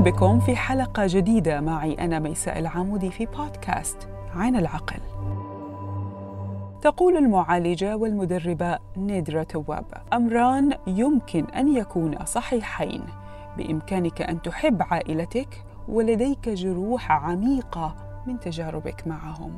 بكم في حلقة جديدة معي أنا ميساء العامودي في بودكاست عين العقل. تقول المعالجة والمدربة نيدرا تواب: أمران يمكن أن يكونا صحيحين، بإمكانك أن تحب عائلتك ولديك جروح عميقة من تجاربك معهم.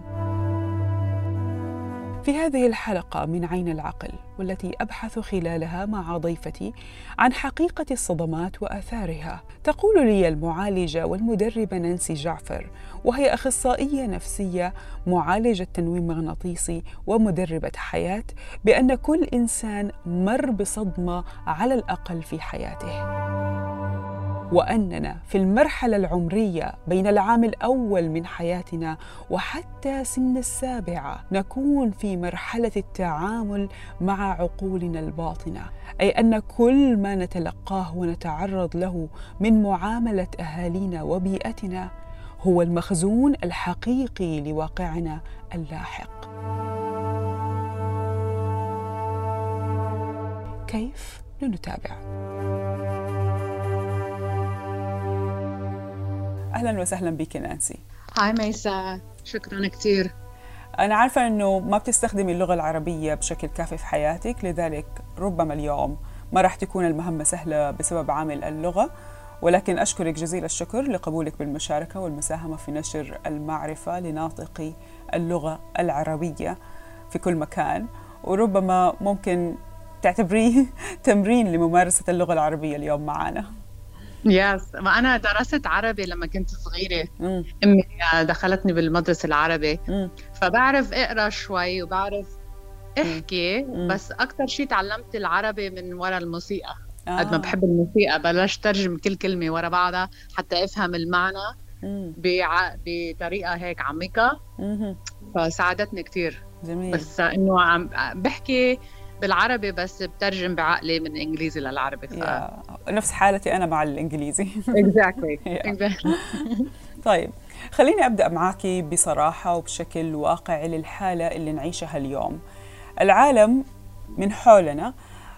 في هذه الحلقة من عين العقل والتي أبحث خلالها مع ضيفتي عن حقيقة الصدمات وآثارها. تقول لي المعالجة والمدربة نانسي جعفر وهي أخصائية نفسية معالجة تنويم مغناطيسي ومدربة حياة بأن كل إنسان مر بصدمة على الأقل في حياته. وأننا في المرحلة العمرية بين العام الأول من حياتنا وحتى سن السابعة نكون في مرحلة التعامل مع عقولنا الباطنة أي أن كل ما نتلقاه ونتعرض له من معاملة أهالينا وبيئتنا هو المخزون الحقيقي لواقعنا اللاحق. كيف لنتابع أهلا وسهلا بك نانسي. هاي ميسا شكرا كثير أنا عارفة أنه ما بتستخدمي اللغة العربية بشكل كافي في حياتك لذلك ربما اليوم ما راح تكون المهمة سهلة بسبب عامل اللغة ولكن أشكرك جزيل الشكر لقبولك بالمشاركة والمساهمة في نشر المعرفة لناطقي اللغة العربية في كل مكان. وربما ممكن تعتبريه تمرين لممارسة اللغة العربية اليوم معنا يس ما أنا درست عربي لما كنت صغيرة. مم. أمي دخلتني بالمدرسة العربي. مم. فبعرف أقرأ شوي وبعرف أحكي مم. بس أكثر شيء تعلمت العربي من وراء الموسيقى. آه. قد ما بحب الموسيقى بلشت ترجم كل كلمة ورا بعضها حتى أفهم المعنى بع... بطريقة هيك عميقة. فساعدتني كثير جميل. بس إنه عم بحكي بالعربي بس بترجم بعقلي من إنجليزي للعربي ف... نفس حالتي أنا مع الإنجليزي. اكزاكتلي طيب خليني أبدأ معك بصراحة وبشكل واقعي للحالة اللي نعيشها اليوم. العالم من حولنا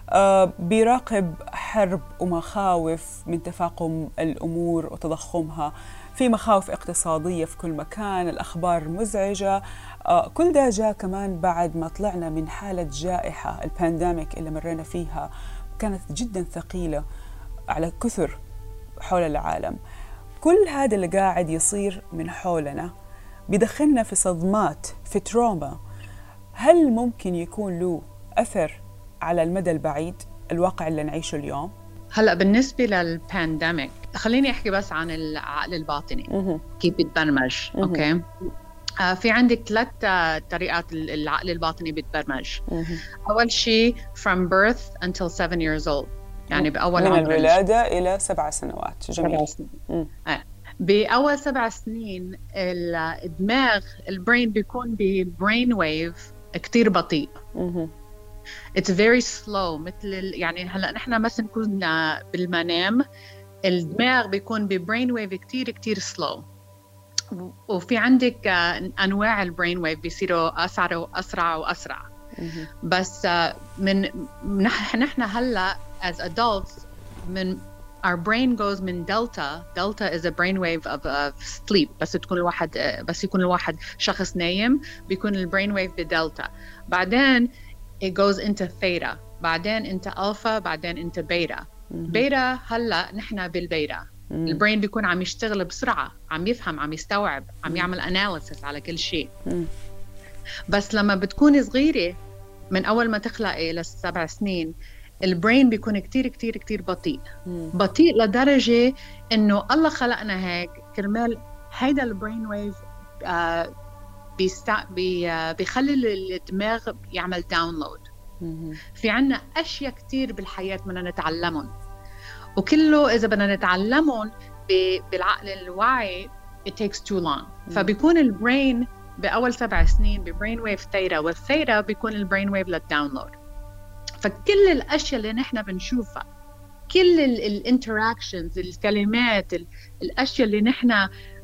آه، بيراقب حرب ومخاوف من تفاقم الأمور وتضخمها. في مخاوف اقتصادية في كل مكان الأخبار مزعجة. آه، كل ده جاء كمان بعد ما طلعنا من حالة جائحة البانديميك اللي مرينا فيها كانت جدا ثقيلة على كثر حول العالم. كل هذا اللي قاعد يصير من حولنا بيدخلنا في صدمات في trauma هل ممكن يكون له أثر على المدى البعيد الواقع اللي نعيشه اليوم؟ هلأ بالنسبة لل pandemic خليني أحكي بس عن العقل الباطني. كيف بيتبرمج okay؟ آه، في عندك ثلاث آه، طريقات العقل الباطني بيتبرمج أول شيء from birth until seven years old. يعني بأول من الولادة إلى سبع سنوات. جميل. سبع سنين. آه. بأول سبع سنين الدماغ ال brain بيكون ب brain wave كثير بطيء. it's very slow مثل يعني هلأ نحن مثلا نكون بالمنام الدماغ بيكون ب brain wave كثير كثير slow وفي عندك آه، أنواع ال brain wave بيصيروا أسرع وأسرع وأسرع. بس آه، من نحن هلأ as adults من our brain goes من delta delta is a brain wave of, of sleep. بس تكون الواحد آه، بس يكون الواحد شخص نايم بيكون ال brain wave ب delta. بعدين it goes into theta بعدين into alpha بعدين into beta beta هلأ نحن بال beta ال brain بيكون عم يشتغل بسرعة عم يفهم عم يستوعب عم يعمل analysis على كل شيء. بس لما بتكوني صغيرة من أول ما تخلقي للسبع سنين ال brain بيكون كتير كتير كتير بطيء. بطيء لدرجة إنه الله خلقنا هيك كرمال هيدا ال brain wave آه بيستا بي آه بيخلي الدماغ يعمل download في عنا أشياء كتير بالحياة بدنا نتعلمهم. وكله إذا بدنا نتعلمهم بالعقل الواعي it takes too long. فبيكون ال brain بأول سبع سنين ب brain wave theta وال theta بيكون ال brain wave لل download فكل الأشياء اللي نحن بنشوفها كل ال interactions الكلمات الأشياء اللي نحن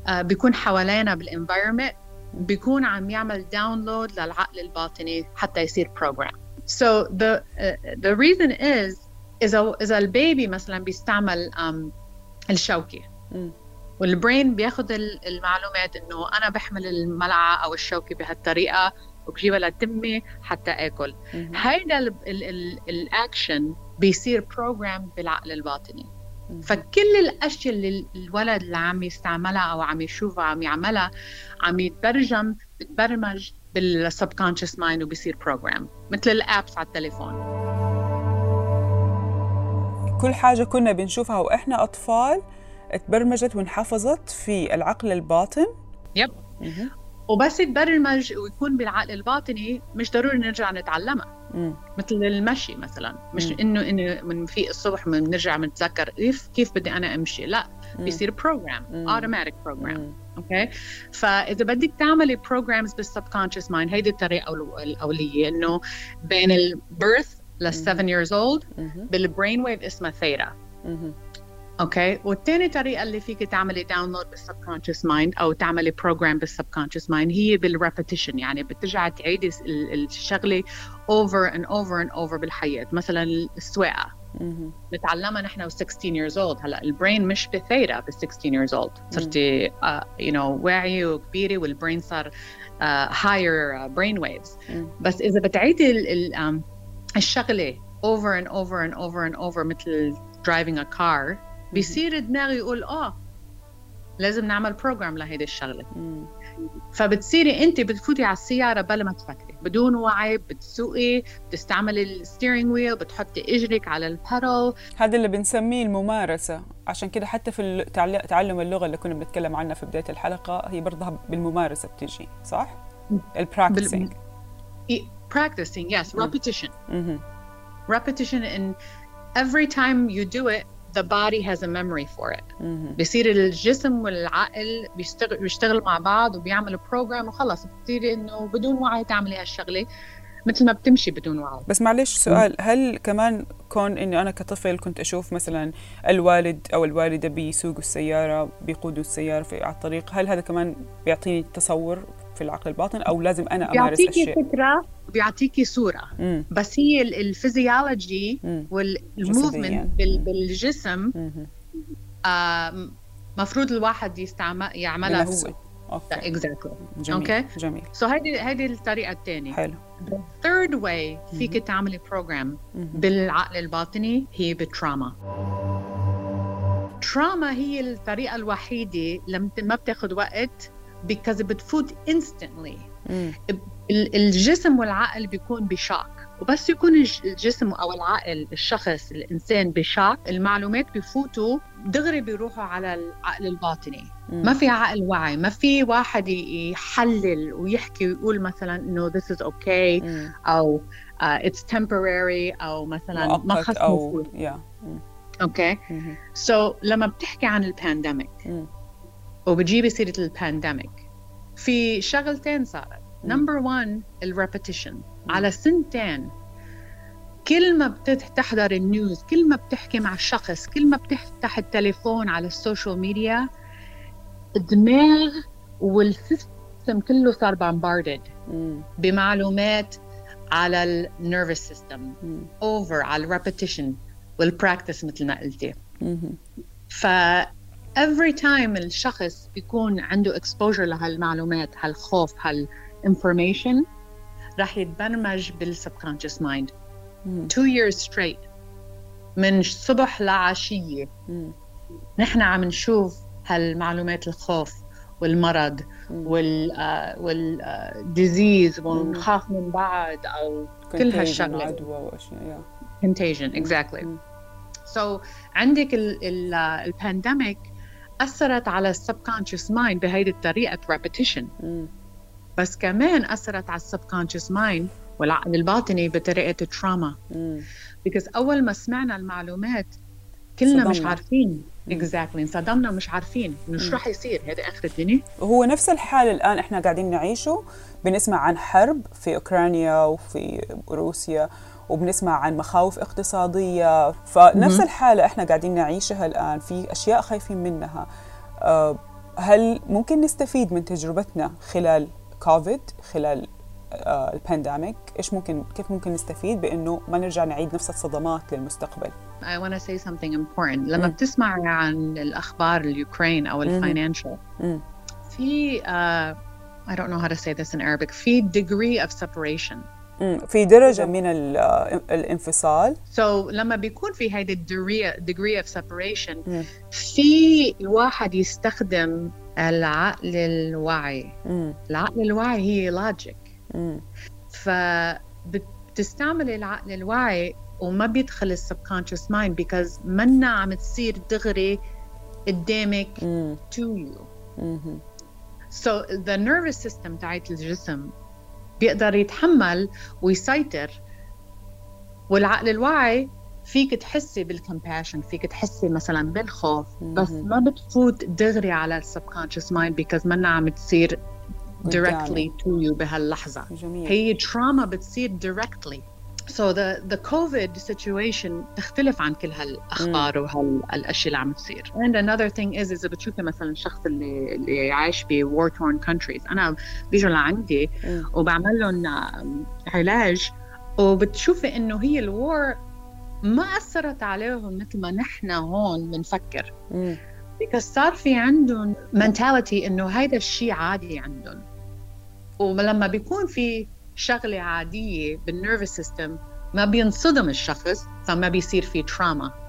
آه، بيكون حوالينا بال environment بيكون عم يعمل download للعقل الباطني حتى يصير program so the uh, the reason is إذا إذا ال baby مثلا بيستعمل الشوكة وال brain بياخذ المعلومات إنه أنا بحمل الملعقة أو الشوكة بهالطريقة وبجيبها لتمي حتى آكل. هيدا الاكشن بيصير program بالعقل الباطني. فكل الأشياء اللي الولد اللي عم يستعملها أو عم يشوفها عم يعملها عم يتبرجم بتبرمج بال subconscious mind وبيصير program مثل ال apps على التليفون. كل حاجة كنا بنشوفها وإحنا أطفال تبرمجت وانحفظت في العقل الباطن. Yep. وبس يتبرمج ويكون بالعقل الباطني مش ضروري نرجع نتعلمها. مم. مثل المشي مثلا. مش مم. إنه إنه من في الصبح بنرجع بنتذكر كيف كيف بدي أنا أمشي. لا. مم. بيصير program automatic program okay فإذا بدك تعملي programs بال subconscious mind هيدي الطريقة الأولية إنه بين ال birth لل 7 years old بال brain wave اسمها theta okay والثاني طريقة اللي فيك تعملي download بال subconscious mind أو تعملي program بال subconscious mind هي بال repetition يعني بترجعي تعيدي الشغلة over and over and over بالحياة. مثلا السواقة. نتعلمها نحن و 16 years old. هلأ ال brain مش بثيرة ب 16 years old. صرتي you know واعية وكبيرة وال brain صار higher brain waves بس إذا بتعيدي الشغلة over and over and over and over مثل driving a car بيصير دماغي يقول آه لازم نعمل program لهيدي الشغلة. فبتصيري انت بتفوتي على السيارة بلا ما تفكري. بدون وعي بتسوقي بتستعملي ال steering wheel بتحطي إجرك على ال pedal هذا اللي بنسميه الممارسة. عشان كده حتى في تعلم اللغة اللي كنا بنتكلم عنها في بداية الحلقة هي برضها بالممارسة بتيجي صح؟ ال practicing practicing yes repetition. Repetition and every time you do it the body has a memory for it. Mm-hmm. بصير الجسم والعقل بيشتغل بيشتغل مع بعض وبيعملوا program وخلص. بتصيري إنه بدون وعي تعملي هالشغلة مثل ما بتمشي بدون وعي. بس معلش سؤال هل كمان كون إني أنا كطفل كنت أشوف مثلا الوالد أو الوالدة بيسوقوا السيارة بيقودوا السيارة في على الطريق هل هذا كمان بيعطيني تصور في العقل الباطن أو لازم أنا أمارس بيعطيكي فكرة بيعطيكي صورة. مم. بس هي ال physiology وال movement بالجسم آه مفروض الواحد يستعمل يعملها هو. okay. Exactly جميل okay? جميل. so هيدي هيدي الطريقة الثانية حلو. third way فيك تعملي program بالعقل الباطني هي بال trauma تراما هي الطريقة الوحيدة لما ما بتاخذ وقت because بتفوت instantly. الجسم والعقل بيكون بشاك. وبس يكون الجسم أو العقل الشخص الإنسان بشاك المعلومات بفوتوا دغري بيروحوا على العقل الباطني. مم. ما في عقل وعي ما في واحد يحلل ويحكي ويقول مثلا إنه this is okay مم. أو uh, it's temporary أو مثلا ما خص أو okay so لما بتحكي عن ال pandemic وبتجيبي سيرة ال pandemic في شغلتين صارت. number 1 ال repetition على سنتين كل ما بتحضر ال news كل ما بتحكي مع شخص كل ما بتفتح التليفون على ال social media الدماغ وال system كله صار bombarded بمعلومات على ال nervous system over على ال repetition وال practice مثل ما قلتي. ف every time الشخص بيكون عنده exposure لهالمعلومات هالخوف هال information راح يتبرمج بال subconscious mind two years straight. من الصبح لعشية. نحن عم نشوف هالمعلومات الخوف والمرض وال وال disease ونخاف من بعض أو كل هالشغلة. عدوى وأشياء contagion exactly. so عندك ال pandemic أثرت على ال subconscious mind بهيدي الطريقة repetition بس كمان أثرت على ال subconscious mind والعقل الباطني بطريقة ال trauma because أول ما سمعنا المعلومات كلنا صدمنا. مش عارفين. exactly exactly. انصدمنا مش عارفين. انه شو رح يصير. هذا آخر الدنيا. هو نفس الحال الآن إحنا قاعدين نعيشه. بنسمع عن حرب في أوكرانيا وفي روسيا. وبنسمع عن مخاوف اقتصادية. فنفس الحالة إحنا قاعدين نعيشها الآن في أشياء خايفين منها. آه، هل ممكن نستفيد من تجربتنا خلال كوفيد خلال ال pandemic إيش ممكن كيف ممكن نستفيد بإنه ما نرجع نعيد نفس الصدمات للمستقبل؟ I want to say something important. لما. بتسمع عن الأخبار اليوكرين أو ال financial في uh, I don't know how to say this in Arabic في degree of separation. في درجة من الانفصال. So لما بيكون في هيدي degree, degree of separation م. في الواحد يستخدم العقل الواعي م. العقل الواعي هي logic فبتستعمل العقل الواعي وما بيدخل ال subconscious mind because منا عم تصير دغري قدامك to you so the nervous system تاعت الجسم بيقدر يتحمل ويسيطر. والعقل الواعي فيك تحسي بال compassion فيك تحسي مثلا بالخوف بس ما بتفوت دغري على ال subconscious mind because منا عم تصير directly to you بهاللحظة. جميل. هي تراما بتصير directly. So the the COVID situation تختلف عن كل هالأخبار وهالأشياء اللي عم تصير. And another thing is إذا بتشوفي مثلا الشخص اللي اللي عايش ب war torn countries أنا بيجوا لعندي وبعمل لهم علاج وبتشوفي إنه هي الوار ما أثرت عليهم مثل ما نحن هون بنفكر. because صار في عندهم mentality إنه هيدا الشيء عادي عندهم. ولما بيكون في شغلة عادية بال nervous system ما بينصدم الشخص فما بيصير في trauma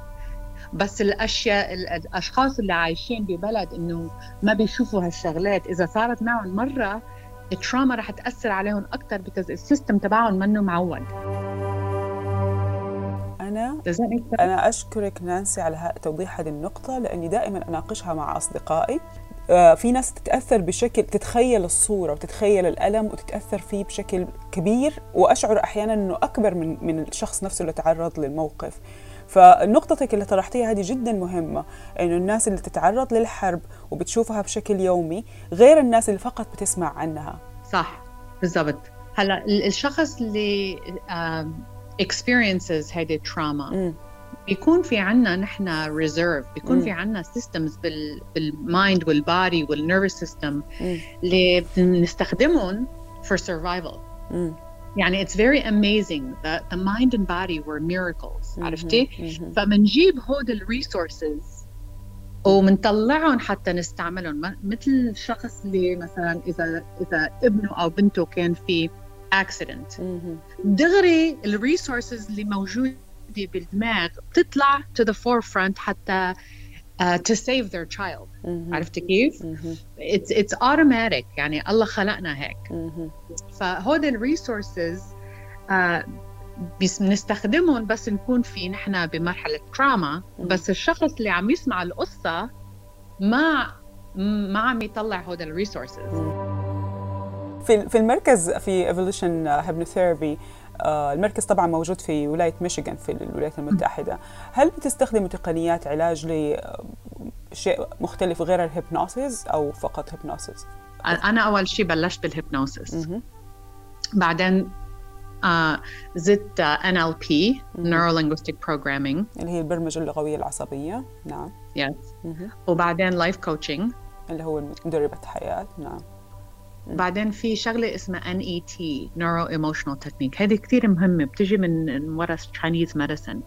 بس الأشياء الأشخاص اللي عايشين ببلد إنه ما بيشوفوا هالشغلات. إذا صارت معهم مرة ال trauma رح تأثر عليهم أكثر because ال system تبعهم منه معود. أنا أنا أشكرك نانسي على توضيح هذه النقطة لأني دائما أناقشها مع أصدقائي. في ناس تتأثر بشكل تتخيل الصورة وتتخيل الألم وتتأثر فيه بشكل كبير وأشعر أحيانا إنه أكبر من من الشخص نفسه اللي تعرض للموقف. فنقطتك اللي طرحتيها هذه جدا مهمة إنه الناس اللي تتعرض للحرب وبتشوفها بشكل يومي غير الناس اللي فقط بتسمع عنها. صح بالضبط. هلا الشخص اللي experiences هيدي التراما بيكون في عنا نحن reserve بيكون في عنا systems بال mind وال body وال nervous system اللي بنستخدمهم for survival. يعني very amazing that the mind and body were miracles عرفتي؟ فبنجيب هود ال resources ومنطلعهم حتى نستعملهم. مثل الشخص اللي مثلا إذا إذا ابنه أو بنته كان في accident دغري ال resources اللي موجوده بالدماغ بتطلع to the forefront حتى uh, to save their child. عرفتي كيف؟ it's it's automatic يعني الله خلقنا هيك. فهود الريسورسز uh, بنستخدمهم بس نكون في نحن بمرحلة تراما بس الشخص اللي عم يسمع القصة ما ما عم يطلع هود ال resources في في المركز في Evolution Hypnotherapy آه، المركز طبعا موجود في ولاية ميشيغان في الولايات المتحدة. هل بتستخدموا تقنيات علاج لشيء مختلف غير ال hypnosis أو فقط hypnosis؟ أنا أول شيء بلشت بال hypnosis. بعدين آه زدت NLP Neuro Linguistic Programming اللي هي البرمجة اللغوية العصبية. نعم. yes وبعدين life coaching اللي هو مدربه حياة. نعم. بعدين في شغلة اسمها NET Neuro Emotional Technique. هذه كثير مهمة بتجي من ورا Chinese medicine.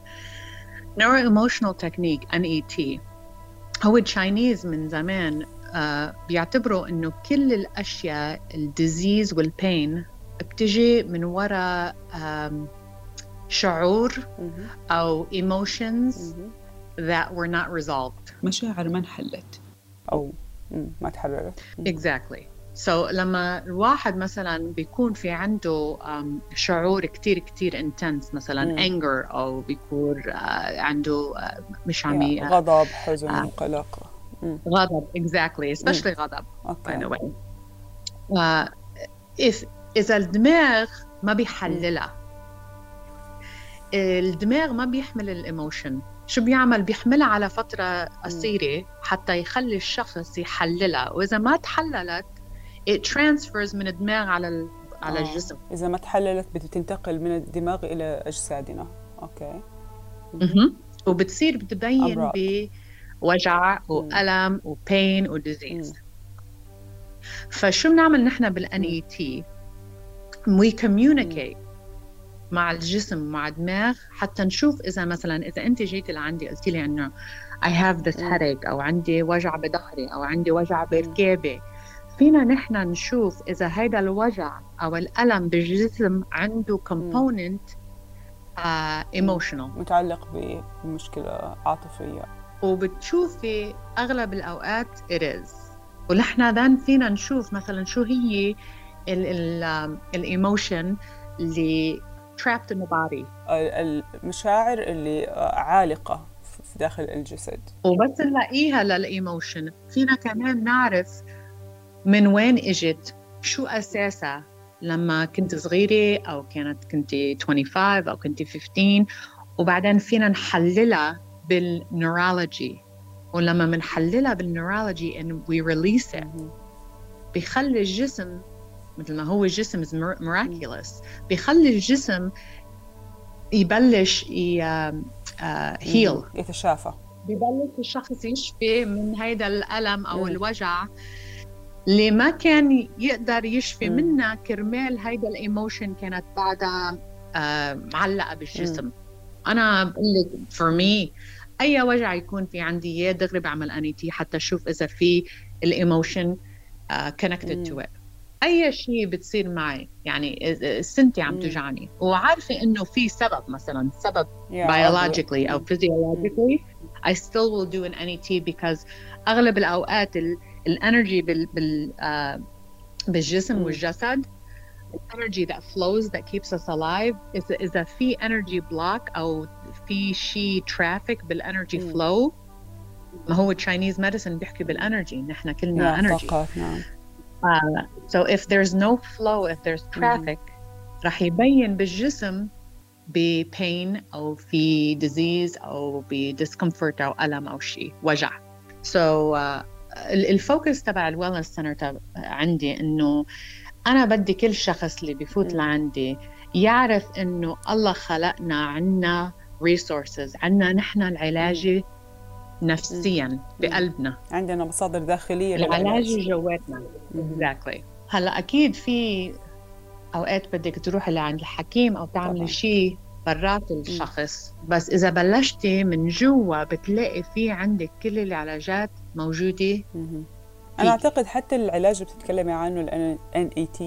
Neuro Emotional Technique NET هو ال Chinese من زمان آه بيعتبروا إنه كل الأشياء ال disease وال pain بتجي من وراء شعور أو emotions that were not resolved. مشاعر ما انحلت. أو ما تحررت. exactly. so so, لما الواحد مثلا بيكون في عنده um, شعور كتير كتير intense مثلا anger أو بيكون uh, عنده uh, مش عم yeah, غضب حزن uh, قلق غضب exactly especially mm. غضب okay. by the way. uh, if إذا الدماغ ما بيحللها الدماغ ما بيحمل ال emotion شو بيعمل؟ بيحملها على فترة قصيرة حتى يخلي الشخص يحللها وإذا ما تحللت it transfers من الدماغ على على آه. الجسم. إذا ما تحللت بتنتقل من الدماغ إلى أجسادنا. okay. أها وبتصير بتبين بوجع وألم و pain و disease فشو بنعمل نحن بالان اي تي we communicate مع الجسم مع الدماغ حتى نشوف إذا مثلا إذا أنت جيتي لعندي قلتي لي إنه I have this headache أو عندي وجع بظهري أو عندي وجع بركابي فينا نحن نشوف إذا هيدا الوجع أو الألم بالجسم عنده component uh, emotional. متعلق بمشكلة عاطفية. وبتشوفي أغلب الأوقات it is. ونحن then فينا نشوف مثلا شو هي ال emotion اللي trapped in the body. المشاعر اللي عالقة في داخل الجسد. وبس نلاقيها لل emotion فينا كمان نعرف من وين إجت؟ شو أساسها؟ لما كنت صغيرة أو كانت كنت 25 أو كنت 15 وبعدين فينا نحللها بال neurology ولما بنحللها بال neurology and we release it بيخلي الجسم مثل ما هو الجسم is miraculous. بيخلي الجسم يبلش heal يتشافى. ببلش الشخص يشفي من هيدا الألم أو الوجع. اللي ما كان يقدر يشفي منها كرمال هيدا ال emotion كانت بعدها معلقة بالجسم. أنا بقول لك for me أي وجع يكون في عندي إياه دغري بعمل أني تي حتى أشوف إذا في ال emotion connected to it أي شيء بتصير معي يعني سنتي عم توجعني. وعارفة إنه في سبب مثلا سبب biologically أو physiologically I still will do an NET because أغلب الأوقات ال energy بال بال uh, بالجسم والجسد. ال energy that flows that keeps us alive اذا اذا في energy block أو في شيء traffic بال energy flow ما هو ال Chinese medicine بيحكي بال energy نحن كلنا energy نعم. Uh, so if there's no flow, if there's traffic, mm-hmm. رح يبين بالجسم ببين أو في disease أو ب discomfort أو ألم أو شيء وجع. So uh, ال focus تبع ال wellness center عندي إنه أنا بدي كل شخص اللي بفوت. لعندي يعرف إنه الله خلقنا عنا resources عنا نحن العلاجي نفسيا بقلبنا. عندنا مصادر داخلية العلاج جواتنا. exactly هلأ أكيد في أوقات بدك تروحي لعند الحكيم أو تعملي شيء برات الشخص. بس إذا بلشتي من جوا بتلاقي في عندك كل العلاجات موجودة. أنا أعتقد حتى العلاج اللي بتتكلمي عنه ال NET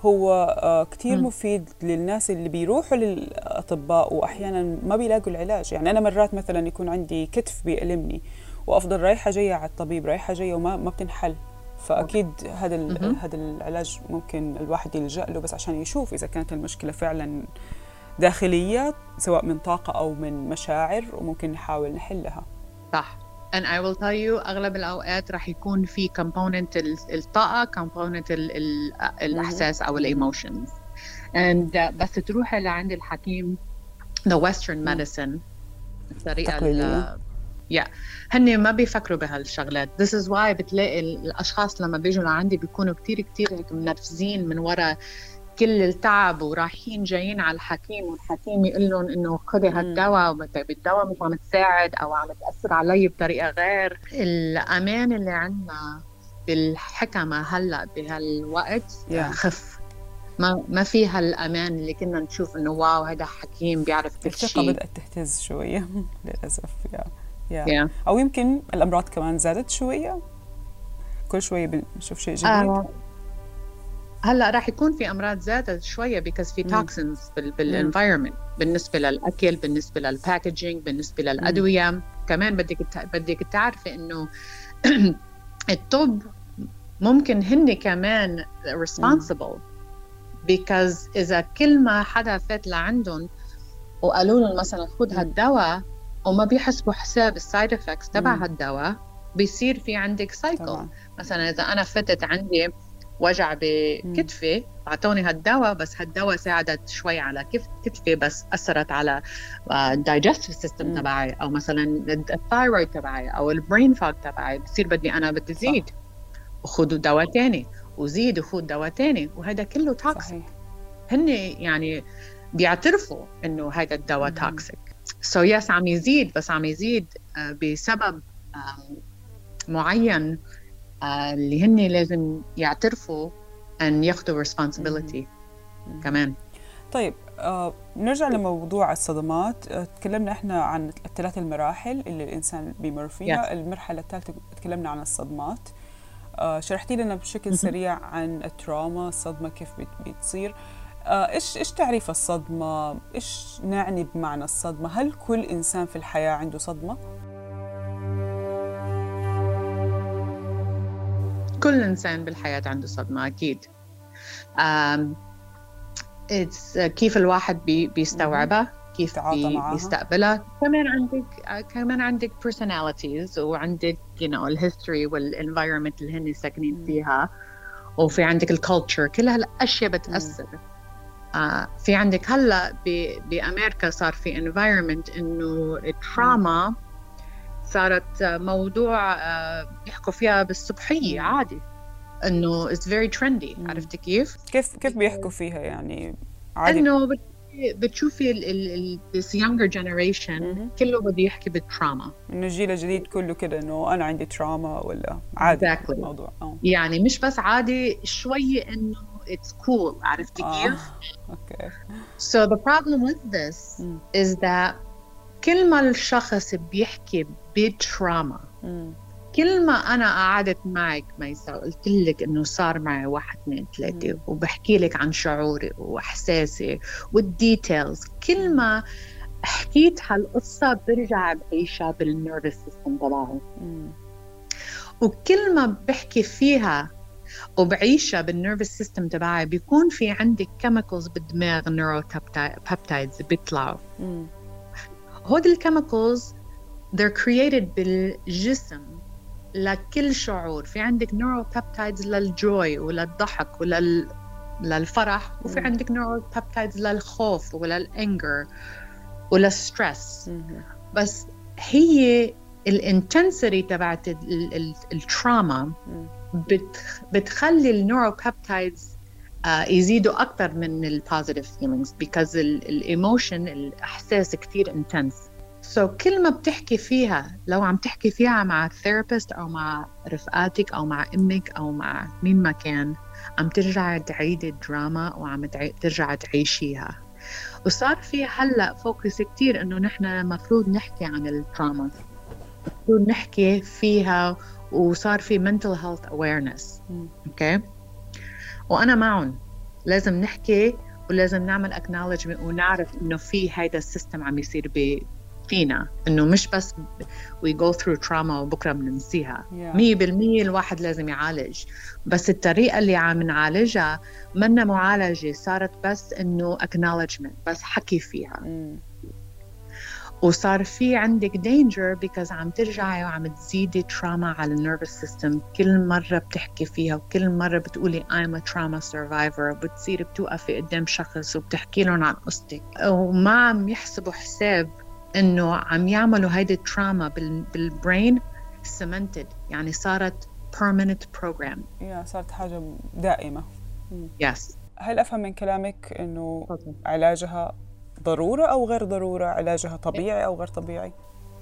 هو آه، كثير مفيد للناس اللي بيروحوا للأطباء واحيانا ما بيلاقوا العلاج. يعني أنا مرات مثلا يكون عندي كتف بيألمني وأفضل رايحة جاية على الطبيب رايحة جاية وما ما بتنحل. فأكيد هذا هذا العلاج ممكن الواحد يلجأ له بس عشان يشوف إذا كانت المشكلة فعلا داخلية سواء من طاقة أو من مشاعر وممكن نحاول نحلها. صح. And I will tell you أغلب الأوقات راح يكون في component الطاقة component الإحساس أو الايموشنز and uh, بس تروحي لعند الحكيم the western medicine. الطريقة يا yeah. هن ما بيفكروا بهالشغلات. This is why بتلاقي الأشخاص لما بيجوا لعندي بيكونوا كثير كثير هيك منرفزين من وراء كل التعب ورايحين جايين على الحكيم والحكيم يقول لهم إنه خذي هالدواء بالدواء مش عم تساعد أو عم تأثر علي بطريقة غير. الأمان اللي عندنا بالحكمة هلأ بهالوقت yeah. خف. ما ما في هالأمان اللي كنا نشوف إنه wow هذا حكيم بيعرف كل شيء الثقه بدأت تهتز شوية. للأسف yeah yeah أو يمكن الأمراض كمان زادت شوية. كل شوية بنشوف شيء جديد. آه. هلأ راح يكون في أمراض زادت شوية because في toxins بال environment بالنسبة للأكل بالنسبة للباكجينج بالنسبة للأدوية. مم. كمان بدك بدك تعرفي إنه الطب ممكن هن كمان responsible because إذا كل ما حدا فات لعندهم وقالوا لهم مثلا خذ هالدواء وما بيحسبوا حساب ال side effects تبع هالدواء بيصير في عندك cycle مثلا إذا أنا فتت عندي وجع بكتفي أعطوني هالدواء بس هالدواء ساعدت شوي على كتفي بس أثرت على ال digestive system تبعي أو مثلا ال thyroid تبعي أو ال brain fog تبعي. بصير بدي أنا بدي زيد وخذوا دواء ثاني وزيد وخذ دواء ثاني وهذا كله toxic هن يعني بيعترفوا إنه هذا الدواء toxic so yes عم يزيد بس عم يزيد آه، بسبب معين اللي هن لازم يعترفوا أن ياخذوا responsibility. كمان. طيب آه نرجع لموضوع الصدمات. آه تكلمنا إحنا عن الثلاث المراحل اللي الإنسان بيمر فيها. yes. المرحلة الثالثة تكلمنا عن الصدمات. آه شرحتي لنا بشكل سريع عن التراما الصدمة كيف بتصير. إيش إيش تعريف الصدمة؟ إيش نعني بمعنى الصدمة؟ هل كل إنسان في الحياة عنده صدمة؟ كل إنسان بالحياة عنده صدمة أكيد. It's كيف الواحد بي بيستوعبها كيف بي بيستقبلها. كمان عندك كمان عندك personalities وعندك you know ال history وال environment اللي هن ساكنين فيها. وفي عندك ال culture كل هالأشياء بتأثر. آه في عندك هلأ بأمريكا صار في environment إنه ال trauma صارت موضوع آه بيحكوا فيها بالصبحية عادي إنه it's very trendy عرفتي كيف؟ كيف كيف بيحكوا فيها يعني عادي إنه بتشوفي ال this younger generation كله بده يحكي بال trauma إنه الجيل الجديد كله كده إنه أنا عندي trauma ولا عادي exactly. الموضوع أوه. يعني مش بس عادي شوي إنه it's cool عرفتي آه. كيف؟ okay so the problem with this is that كل ما الشخص بيحكي ب trauma كل ما أنا قعدت معك ميسا وقلت لك إنه صار معي واحد اثنين ثلاثة وبحكي لك عن شعوري وإحساسي وال details كل ما حكيت هالقصة برجع بعيشها بال nervous system تبعي. وكل ما بحكي فيها وبعيشها بال nervous system تبعي بيكون في عندك chemicals بالدماغ neuro peptides بيطلعوا. هود ال chemicals they're created بالجسم لكل شعور. في عندك neuropeptides لل joy وللضحك ولل للفرح وفي عندك neuropeptides للخوف ولل anger ولل stress بس هي ال intensity تبعت ال trauma بتخلي ال neuropeptides uh, يزيدوا أكثر من ال positive feelings because ال emotion الإحساس كثير intense so, كل ما بتحكي فيها لو عم تحكي فيها مع therapist أو مع رفقاتك أو مع أمك أو مع مين ما كان عم ترجع تعيدي ال trauma وعم ترجع تعيشيها. وصار في هلأ focus كثير إنه نحن المفروض نحكي عن ال trauma المفروض نحكي فيها وصار في mental health awareness. okay? وأنا معهم. لازم نحكي ولازم نعمل acknowledgement ونعرف إنه في هيدا ال system عم يصير فينا. إنه مش بس we go through trauma وبكرة بننسيها. Yeah. 100% الواحد لازم يعالج. بس الطريقة اللي عم نعالجها منا معالجة صارت بس إنه acknowledgement بس حكي فيها. Mm. وصار في عندك danger because عم ترجعي وعم تزيدي trauma على ال nervous system كل مرة بتحكي فيها وكل مرة بتقولي I'm a trauma survivor. بتصيري بتوقفي قدام شخص وبتحكي لهم عن قصتك. وما عم يحسبوا حساب إنه عم يعملوا هيدي ال trauma بال brain cemented يعني صارت permanent program. يا صارت حاجة دائمة. yes. هل أفهم من كلامك إنه علاجها ضرورة أو غير ضرورة علاجها طبيعي أو غير طبيعي؟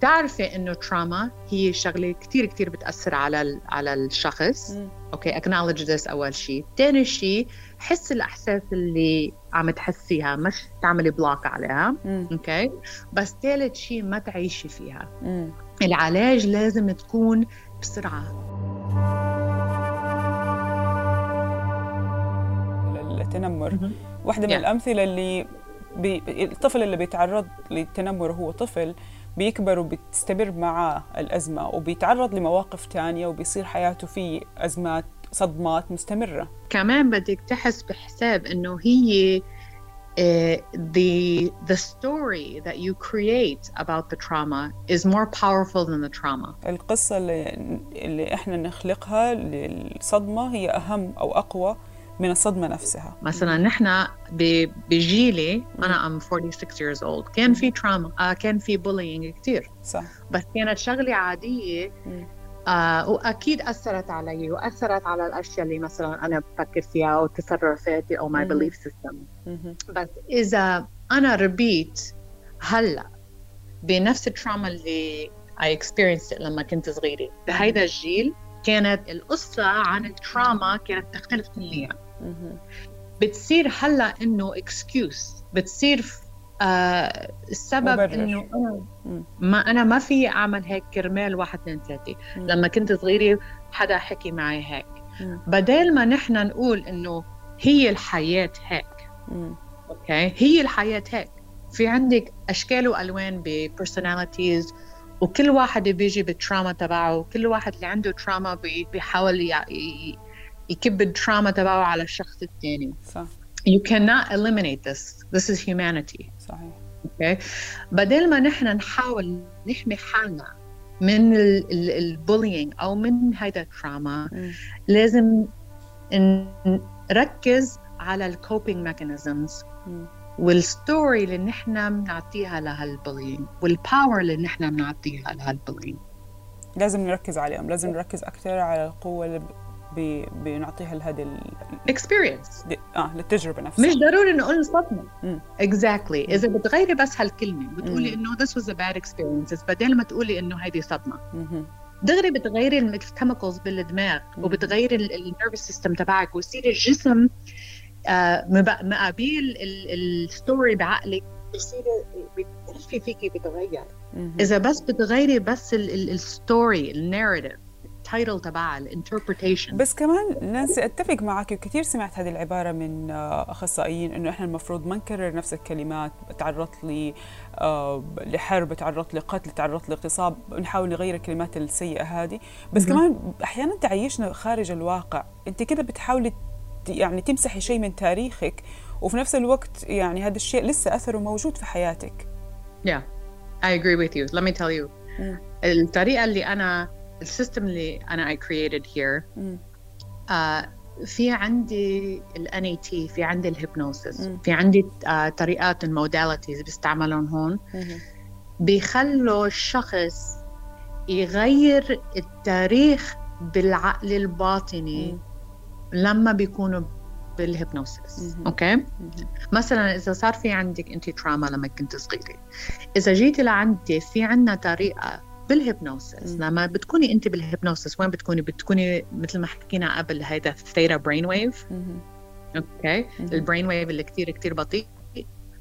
تعرفي إنه trauma هي شغلة كثير كثير بتأثر على على الشخص. okay acknowledge this أول شيء ثاني شيء حس الإحساس اللي عم تحسيها مش تعملي block عليها. okay؟ بس ثالث شيء ما تعيشي فيها. مم. العلاج لازم تكون بسرعة. التنمر واحدة من yeah. الأمثلة اللي بي... الطفل اللي بيتعرض للتنمر وهو طفل بيكبر وبتستمر معاه الأزمة وبيتعرض لمواقف تانية وبيصير حياته في أزمات صدمات مستمرة كمان بدك تحس بحساب إنه هي Uh, the the story that you create about the trauma is more powerful than the trauma. القصة اللي, اللي إحنا نخلقها للصدمة هي أهم أو أقوى من الصدمة نفسها. مثلا نحن بجيلي أنا أم 46 years old. كان في تراما آه كان في bullying كثير صح. بس كانت شغلة عادية آه وأكيد أثرت علي وأثرت على الأشياء اللي مثلا أنا بفكر فيها أو تصرفاتي أو my belief system. بس إذا أنا ربيت هلأ بنفس التراما اللي I experienced لما كنت صغيرة. بهيدا الجيل كانت القصة عن ال trauma كانت تختلف كليا. بتصير هلا إنه excuse بتصير آه السبب إنه أنا ما أنا ما في أعمل هيك كرمال واحد اثنين ثلاثة. لما كنت صغيرة حدا حكي معي هيك. بدل ما نحن نقول إنه هي الحياة هيك okay هي الحياة هيك. في عندك أشكال وألوان ب personalities وكل واحد بيجي بال trauma تبعه كل واحد اللي عنده trauma بيحاول يكب ال trauma تبعه على الشخص الثاني. صح. You cannot eliminate this. This is humanity. صحيح. Okay. بدل ما نحن نحاول نحمي حالنا من ال bullying أو من هيدا ال trauma لازم نركز على ال coping mechanisms وال story اللي نحن بنعطيها لهال bullying وال power اللي نحن بنعطيها لهال bullying لازم نركز عليهم لازم نركز أكثر على القوة بنعطيها لهذه ال experience آه للتجربة نفسها. مش ضروري نقول صدمة. exactly exactly. إذا بتغيري بس هالكلمة بتقولي إنه this was a bad experience بدل ما تقولي إنه هذه صدمة. دغري بتغيري ال chemicals بالدماغ وبتغيري ال nervous system تبعك ويصير الجسم آه مقابيل ال story بعقلك بصير بتلفي فيكي بتغير. إذا بس بتغيري بس ال story ال narrative ال title تبعها ال interpretation بس كمان نانسي أتفق معك وكثير سمعت هذه العبارة من آه، أخصائيين إنه إحنا المفروض ما نكرر نفس الكلمات تعرضت لي آه، لحرب تعرضت لقتل تعرضت لاغتصاب نحاول نغير الكلمات السيئة هذه بس كمان أحيانا تعيشنا خارج الواقع أنت كده بتحاولي يعني تمسحي شيء من تاريخك وفي نفس الوقت يعني هذا الشيء لسه أثره موجود في حياتك. Yeah, I agree with you. Let me tell you. الطريقة اللي أنا ال system اللي I created here uh, في عندي ال NAT في عندي ال hypnosis في عندي uh, طريقات ال modalities بيستعملون هون. بيخلوا الشخص يغير التاريخ بالعقل الباطني لما بيكونوا بال hypnosis okay مثلا إذا صار في عندك انت trauma لما كنت صغيرة. إذا جيتي لعندي في عندنا طريقة بال hypnosis. لما بتكوني أنت بال hypnosis وين بتكوني؟ بتكوني مثل ما حكينا قبل هيدا theta brain wave okay؟ ال brain wave اللي كثير كثير بطيء.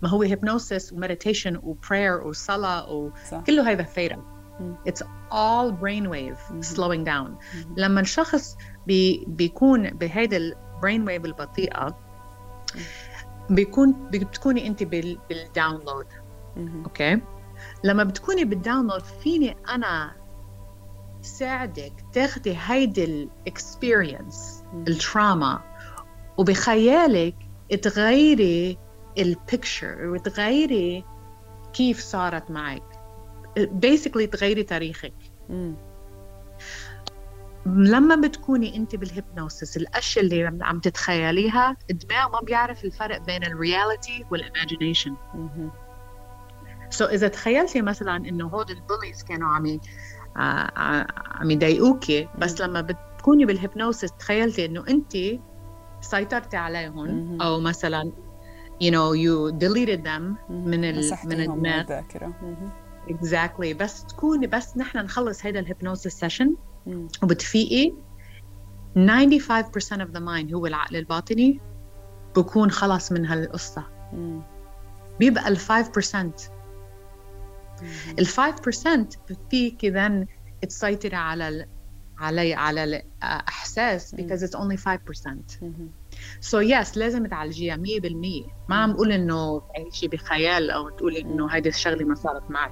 ما هو hypnosis و meditation و prayer وصلاه وكله هيدا ثيتا It's all brainwave slowing down. لما الشخص بي بيكون بهيدا ال brain wave البطيئة بيكون بتكوني أنت بال download okay؟ لما بتكوني بال download فيني أنا ساعدك تاخدي هيدي ال experience ال trauma وبخيالك تغيري ال picture وتغيري كيف صارت معك. basically تغيري تاريخك. لما بتكوني أنت بال hypnosis الأشياء اللي عم تتخيليها الدماغ ما بيعرف الفرق بين ال reality وال imagination so إذا تخيلتي مثلا إنه هود ال bullies كانوا عم عم يضايقوكي بس لما بتكوني بال hypnosis تخيلتي إنه انت سيطرتي عليهم أو مثلا you know you deleted them من ال من الدماغ exactly. بس تكوني بس نحن نخلص هيدا ال hypnosis session وبتفيقي 95% of the mind هو العقل الباطني بكون خلص من هالقصة. بيبقى ال 5% ال 5% فيك then تسيطري على ال علي على الاحساس because it's only 5% so yes, لازم تعالجيها 100% ما عم بقول إنه تعيشي بخيال أو تقولي إنه هيدي الشغلة ما صارت معك.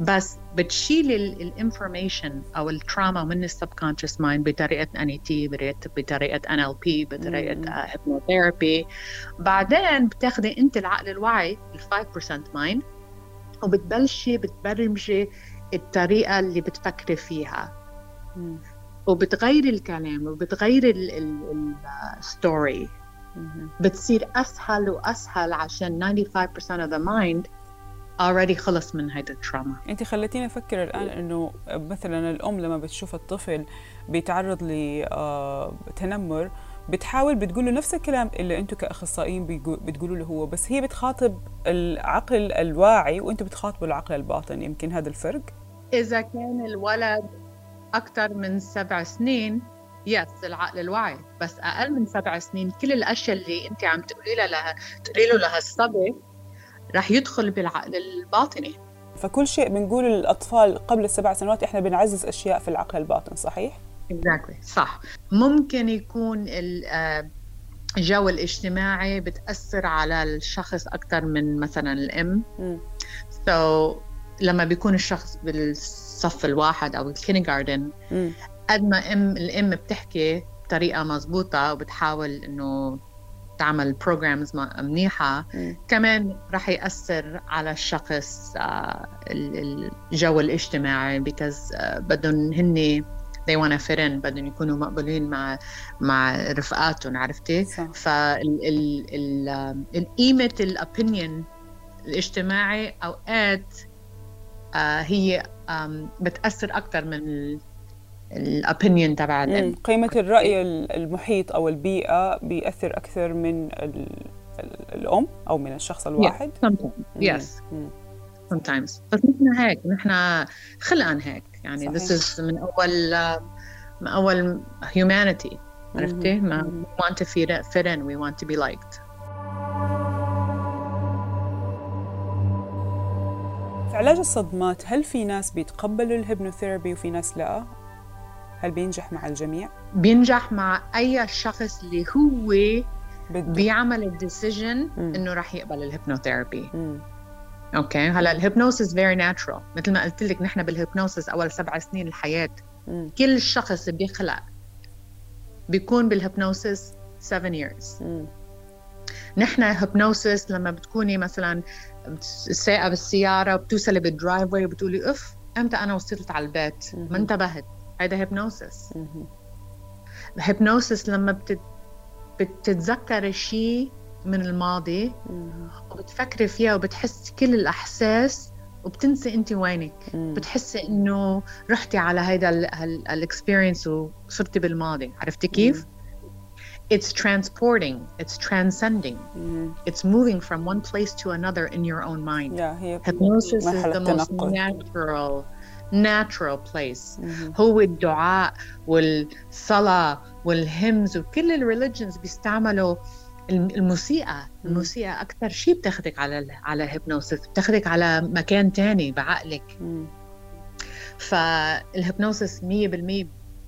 بس بتشيل ال information أو ال trauma من ال subconscious mind بطريقة NAT بطريقه NLP بطريقة hypnotherapy بعدين بتاخذي أنت العقل الواعي ال 5% mind وبتبلشي بتبرمجي الطريقة اللي بتفكري فيها. وبتغيري الكلام وبتغيري الستوري بتصير أسهل وأسهل عشان 95% of the mind already خلص من هيدا التراما. انت خليتيني أفكر الآن إنه مثلا الأم لما بتشوف الطفل بيتعرض لتنمر آه، بتحاول بتقول له نفس الكلام اللي أنتم كأخصائيين بتقولوا له هو بس هي بتخاطب العقل الواعي وأنتم بتخاطبوا العقل الباطن يمكن هذا الفرق إذا كان الولد أكثر من سبع سنين يس العقل الواعي بس أقل من سبع سنين كل الأشياء اللي انت عم تقولي لها تقولي له لهالصبي رح يدخل بالعقل الباطني فكل شيء بنقول للاطفال قبل السبع سنوات إحنا بنعزز أشياء في العقل الباطن صحيح؟ Exactly. صح. ممكن يكون الجو الاجتماعي بتأثر على الشخص أكثر من مثلا الأم. so, لما بيكون الشخص بالصف الواحد أو ال kindergarten قد ما ام الأم بتحكي بطريقة مضبوطة وبتحاول إنه تعمل programs منيحة كمان رح يأثر على الشخص uh, الجو الاجتماعي because uh, بدهم هن they want to fit in بدهم يكونوا مقبولين مع مع رفقاتهم عرفتي؟ فالقيمة ال opinion الاجتماعي أوقات uh, هي بتأثر أكثر من ال opinion تبع الام قيمة الرأي المحيط أو البيئة بيأثر أكثر من الأم أو من الشخص الواحد. Yes sometimes. بس نحن هيك نحن خلقا هيك. يعني صحيح. this is من أول من أول humanity عرفتي؟ ما we want to fit, fit in we want to be liked في علاج الصدمات هل في ناس بيتقبلوا ال hypnotherapy وفي ناس لا؟ هل بينجح مع الجميع؟ بينجح مع أي شخص اللي هو بده. بيعمل ال decision إنه راح يقبل ال hypnotherapy okay. هلا ال hypnosis very natural مثل ما قلت لك نحن بال hypnosis أول سبع سنين الحياة. مم. كل شخص بيخلق بيكون بال hypnosis 7 years. نحن hypnosis لما بتكوني مثلا سايقه بالسيارة وبتوصلي بال driveway وبتقولي اف أمتى أنا وصلت على البيت؟ ما انتبهت. هذا hypnosis ال hypnosis لما بتت... بتتذكر شيء من الماضي وبتفكري فيها وبتحس كل الأحساس وبتنسي أنت وينك. بتحسي إنه رحتي على هيدا ال experience وصرتي بالماضي. عرفتي كيف؟ it's transporting, it's transcending, it's moving from one place to another in your own mind. Yeah, Hypnosis is the most natural natural place. mm-hmm. هو الدعاء والصلاة والهمز وكل ال religions بيستعملوا الموسيقى الموسيقى أكثر شيء بتاخدك على على hypnosis بتاخدك على مكان تاني بعقلك. فال hypnosis 100%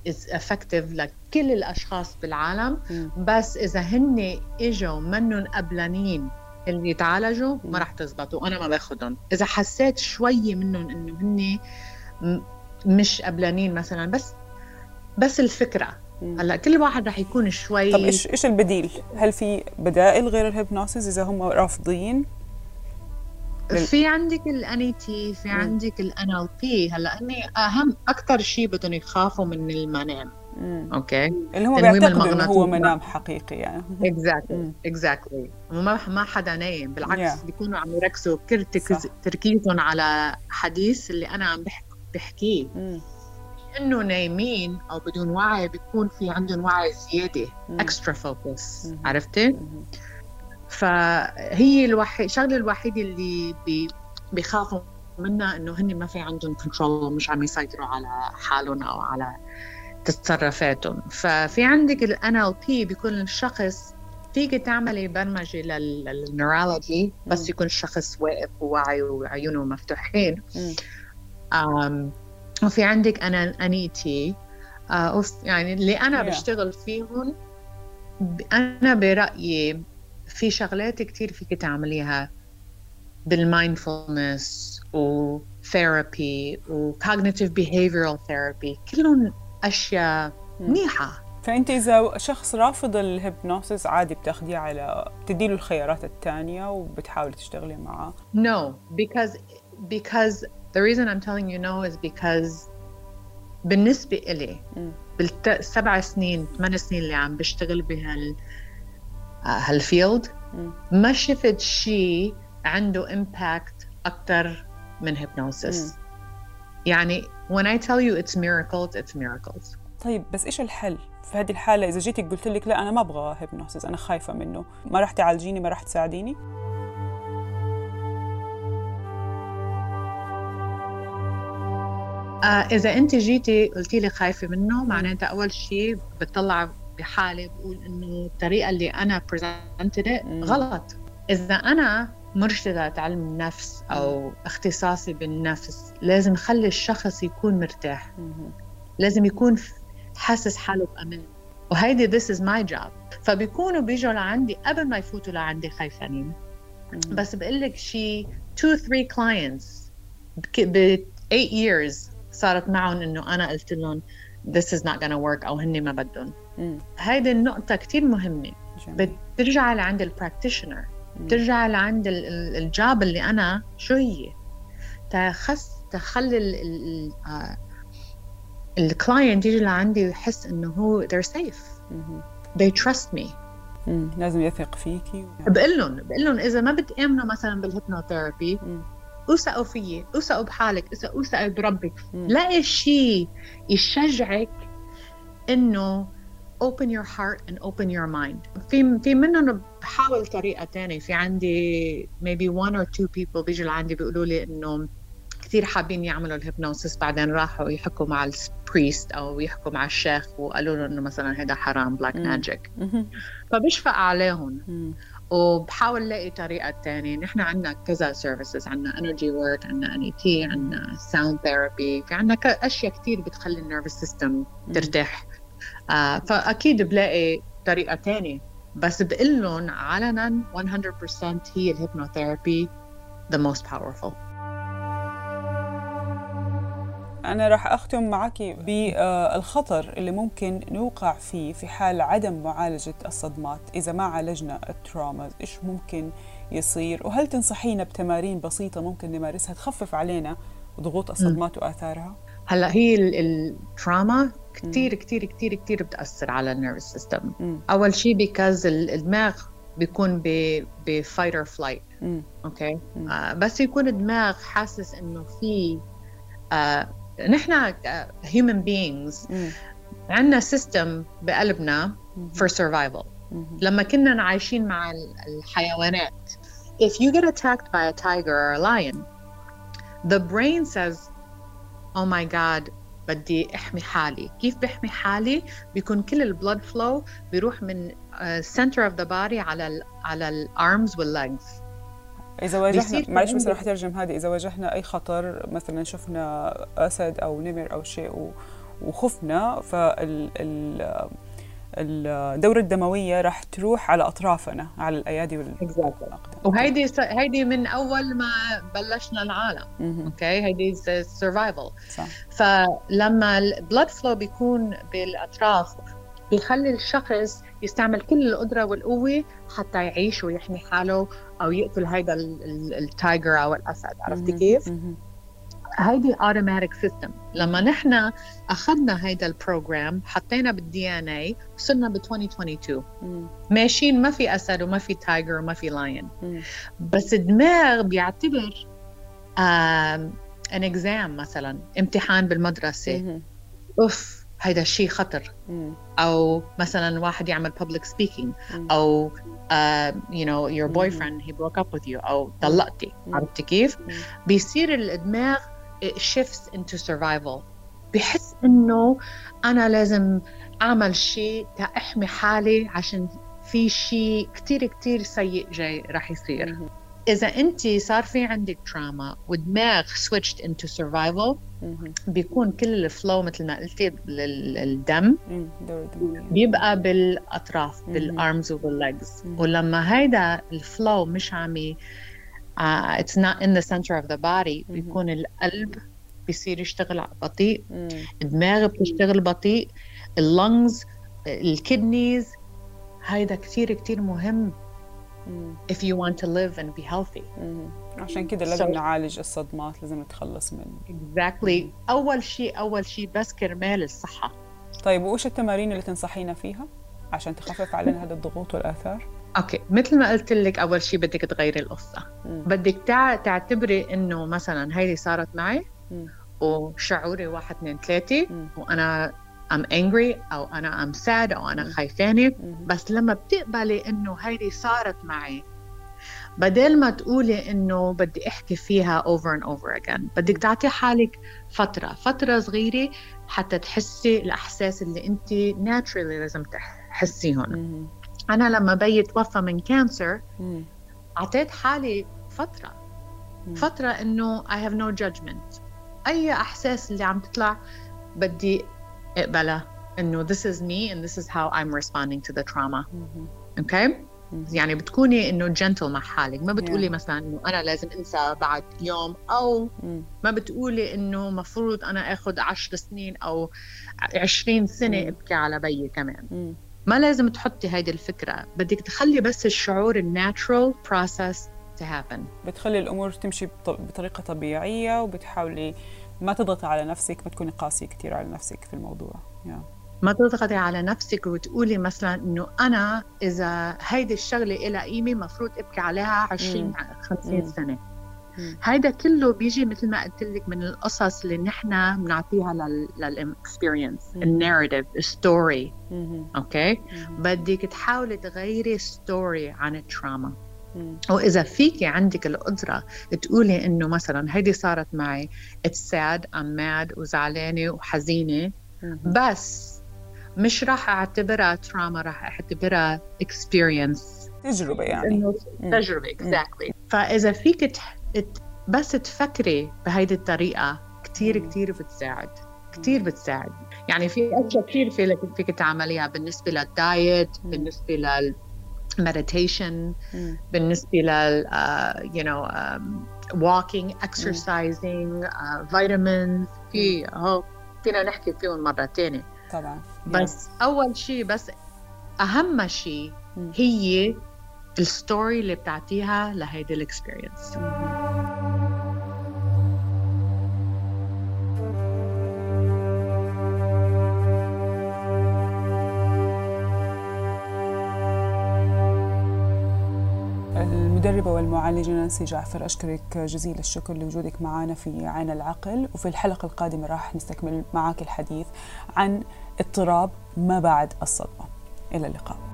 is effective لكل الأشخاص بالعالم بس إذا هن إجوا منهن قبلانين اللي يتعالجوا ما رح تزبطوا وأنا ما باخذهم إذا حسيت شوي منهم إنه هن مش قبلانين مثلا بس بس الفكرة. هلأ كل واحد رح يكون شوي طب إيش إيش البديل؟ هل في بدائل غير ال hypnosis إذا هم رافضين؟ في عندك الان تي في عندك ال NLP هلأ هني أهم أكثر شيء بدهم يخافوا من المنام. أوكي؟ اللي هو بيعتقدوا إنه هو منام حقيقي يعني. exactly exactly ما ما حدا نايم بالعكس yeah. بيكونوا عم يركزوا كل تركيزهم على حديث اللي أنا عم بحكي بحكيه. إنه نايمين أو بدون وعي بيكون في عندهم وعي زيادة extra focus عرفتي؟ فهي الوحيد الشغلة الوحيدة اللي بي بيخافوا منها إنه هن ما في عندهم control مش عم يسيطروا على حالهم أو على تصرفاتهم. ففي عندك ال NLP بيكون الشخص فيك تعملي برمجة لل neurology بس يكون الشخص واقف وواعي وعيونه مفتوحين. وفي عندك أنا أنيتي آه يعني اللي أنا yeah. بشتغل فيهم أنا برأيي في شغلات كثير فيك تعمليها بالمايندفولنس وثيرابي وكوجنيتيف بيهيفيرال ثيرابي كلهم أشياء منيحة. فأنت إذا شخص رافض ال hypnosis عادي بتاخديه على بتدي له الخيارات الثانية وبتحاولي تشتغلي معاه؟ No because because The reason I'm telling you no is because بالنسبة إلي بالسبع سنين ثمان سنين اللي عم بشتغل بهال هال field ما شفت شيء عنده impact أكثر من hypnosis يعني when I tell you it's miracles it's miracles. طيب بس إيش الحل؟ في هذه الحالة إذا جيتك قلت لك لا أنا ما أبغى hypnosis أنا خايفة منه. ما راح تعالجيني ما راح تساعديني؟ آه إذا أنت جيتي قلتي لي خايفة منه معناتها أول شيء بتطلع بحالي بقول إنه الطريقة اللي أنا برزنتد غلط. إذا أنا مرشدة علم النفس أو اختصاصي بالنفس لازم خلي الشخص يكون مرتاح. لازم يكون حاسس حاله بأمان وهيدي this is my job. فبيكونوا بيجوا لعندي قبل ما يفوتوا لعندي خايفانين. بس بقول لك شي 2 3 clients ب 8 years صارت معهم إنه أنا قلت لهم this is not gonna work أو هن ما بدهم. هيدي النقطة كتير مهمة. بترجع لعند ال practitioner بترجع لعند ال job اللي أنا شو هي؟ تخص تخلي ال client يجي لعندي ويحس إنه هو they're safe. they trust me. لازم يثق فيكي بقول لهم بقول لهم إذا ما بتامنوا مثلا بال hypnotherapy اوثقوا فيي اوثقوا بحالك اوثقوا بربك. لاقي شيء يشجعك إنه open your heart and open your mind. في في منهم بحاول طريقة ثانية في عندي maybe one or two people بيجوا لعندي بيقولوا لي إنه كثير حابين يعملوا ال hypnosis بعدين راحوا يحكوا مع ال priest أو يحكوا مع الشيخ وقالوا له إنه مثلا هذا حرام black magic فبشفق عليهم. وبحاول لاقي طريقة ثانية نحن عندنا كذا services عندنا energy work عندنا ان اي تي عندنا sound therapy في عندنا أشياء كثير بتخلي ال nervous system ترتاح. آه فأكيد بلاقي طريقة ثانية بس بقول لهم علنا 100% هي ال hypnotherapy the most powerful. أنا راح أختم معك بالخطر اللي ممكن نوقع فيه في حال عدم معالجة الصدمات. إذا ما عالجنا ال trauma إيش ممكن يصير؟ وهل تنصحينا بتمارين بسيطة ممكن نمارسها تخفف علينا ضغوط الصدمات وآثارها؟ هلأ هي ال trauma كثير كثير كثير كثير بتأثر على ال nervous system. أول شيء because الدماغ بيكون ب fight or flight okay؟ آه بس يكون الدماغ حاسس إنه في آه نحن human beings عندنا system بقلبنا for survival. لما كنا عايشين مع الحيوانات. If you get attacked by a tiger or a lion the brain says oh my god بدي أحمي حالي. كيف بحمي حالي؟ بيكون كل ال blood flow بيروح من center of the body على ال على ال arms وال legs إذا واجهنا معلش بس رح ترجم هذه. إذا واجهنا أي خطر مثلا شفنا أسد أو نمر أو شيء وخفنا فال الدورة الدموية راح تروح على أطرافنا على الأيادي والأقدام. وهيدي هيدي من أول ما بلشنا العالم. okay؟ هيدي survival فلما ال blood flow بيكون بالأطراف بيخلي الشخص يستعمل كل القدرة والقوة حتى يعيش ويحمي حاله أو يقتل هيدا ال tiger أو الأسد. عرفتي كيف؟ هيدي automatic system لما نحن أخذنا هيدا ال program حطينا بال DNA وصلنا ب 2022 مم. ماشيين ما في أسد وما في tiger وما في lion بس الدماغ بيعتبر ان exam مثلا امتحان بالمدرسة. مم. أوف. هيدا الشيء خطر. أو مثلا واحد يعمل public speaking. أو uh, you know your boyfriend he broke up with you أو طلقتي. عرفتي كيف؟ بيصير الدماغ it shifts into survival. بحس إنه أنا لازم أعمل شيء تا أحمي حالي عشان في شيء كثير كثير سيء جاي رح يصير. إذا انت صار في عندك trauma ودماغ switched into survival بيكون كل ال flow مثل ما قلتي الدم بيبقى بالأطراف بال arms وبال legs ولما هيدا ال flow مش عم it's not in the center of the body بيكون القلب بيصير يشتغل بطيء الدماغ بتشتغل بطيء ال lungs ال kidneys هيدا كثير كثير مهم. If you want to live and be healthy. عشان كده لازم so, نعالج الصدمات لازم نتخلص منه. Exactly. أول شيء أول شيء بس كرمال الصحة. طيب وإيش التمارين اللي تنصحينا فيها عشان تخفف علينا هذا الضغوط والآثار؟ أوكي. مثل ما قلت لك أول شيء بدك تغيري القصة. مم. بدك تعتبري إنه مثلا هيدي صارت معي مم. وشعوري واحد اثنين ثلاثة وأنا I'm angry أو أنا I'm sad أو أنا خايفانة بس لما بتقبلي إنه هيدي صارت معي بدل ما تقولي إنه بدي أحكي فيها over and over again بدك تعطي حالك فترة فترة صغيرة حتى تحسي الإحساس اللي أنت naturally لازم تحسيهم أنا لما بي توفى من cancer أعطيت حالي فترة. فترة إنه I have no judgment. أي إحساس اللي عم تطلع بدي اقبلها إنه this is me and this is how I'm responding to the trauma. okay okay? يعني بتكوني إنه gentle مع حالك. ما بتقولي yeah. مثلا إنه أنا لازم أنسى بعد يوم أو ما بتقولي إنه مفروض أنا آخذ عشر سنين أو عشرين سنة أبكي على بيي كمان. ما لازم تحطي هيدي الفكرة. بدك تخلي بس الشعور الناتشرال بروسس to happen. بتخلي الأمور تمشي بطريقة طبيعية وبتحاولي ما تضغطي على نفسك ما تكوني قاسية كثير على نفسك في الموضوع. Yeah. ما تضغطي على نفسك وتقولي مثلا إنه أنا إذا هيدي الشغلة لها قيمة مفروض أبكي عليها 20 50 سنة. هيدا كله بيجي مثل ما قلت لك من القصص اللي نحن بنعطيها لل experience ال narrative ال story okay بدك تحاولي تغيري story عن ال trauma واذا فيكي عندك القدرة تقولي إنه مثلا هيدي صارت معي it's sad I'm mad وزعلانة وحزينة بس مش راح أعتبرها trauma راح أعتبرها experience تجربة يعني. تجربة exactly فإذا فيك بس تفكري بهيدي الطريقة كثير كثير بتساعد كثير بتساعد. يعني في أشياء كثير فيك فيك تعمليها بالنسبة للدايت بالنسبة لل meditation بالنسبة لل uh, you know um, walking exercising uh, vitamins. في هو فينا نحكي فيهم مره ثانية طبعا بس اول شيء بس اهم شيء هي ال story اللي بتعطيها لهيدي ال experience المدربة والمعالجة نانسي جعفر أشكرك جزيل الشكر لوجودك معنا في عين العقل وفي الحلقة القادمة راح نستكمل معك الحديث عن اضطراب ما بعد الصدمة. إلى اللقاء.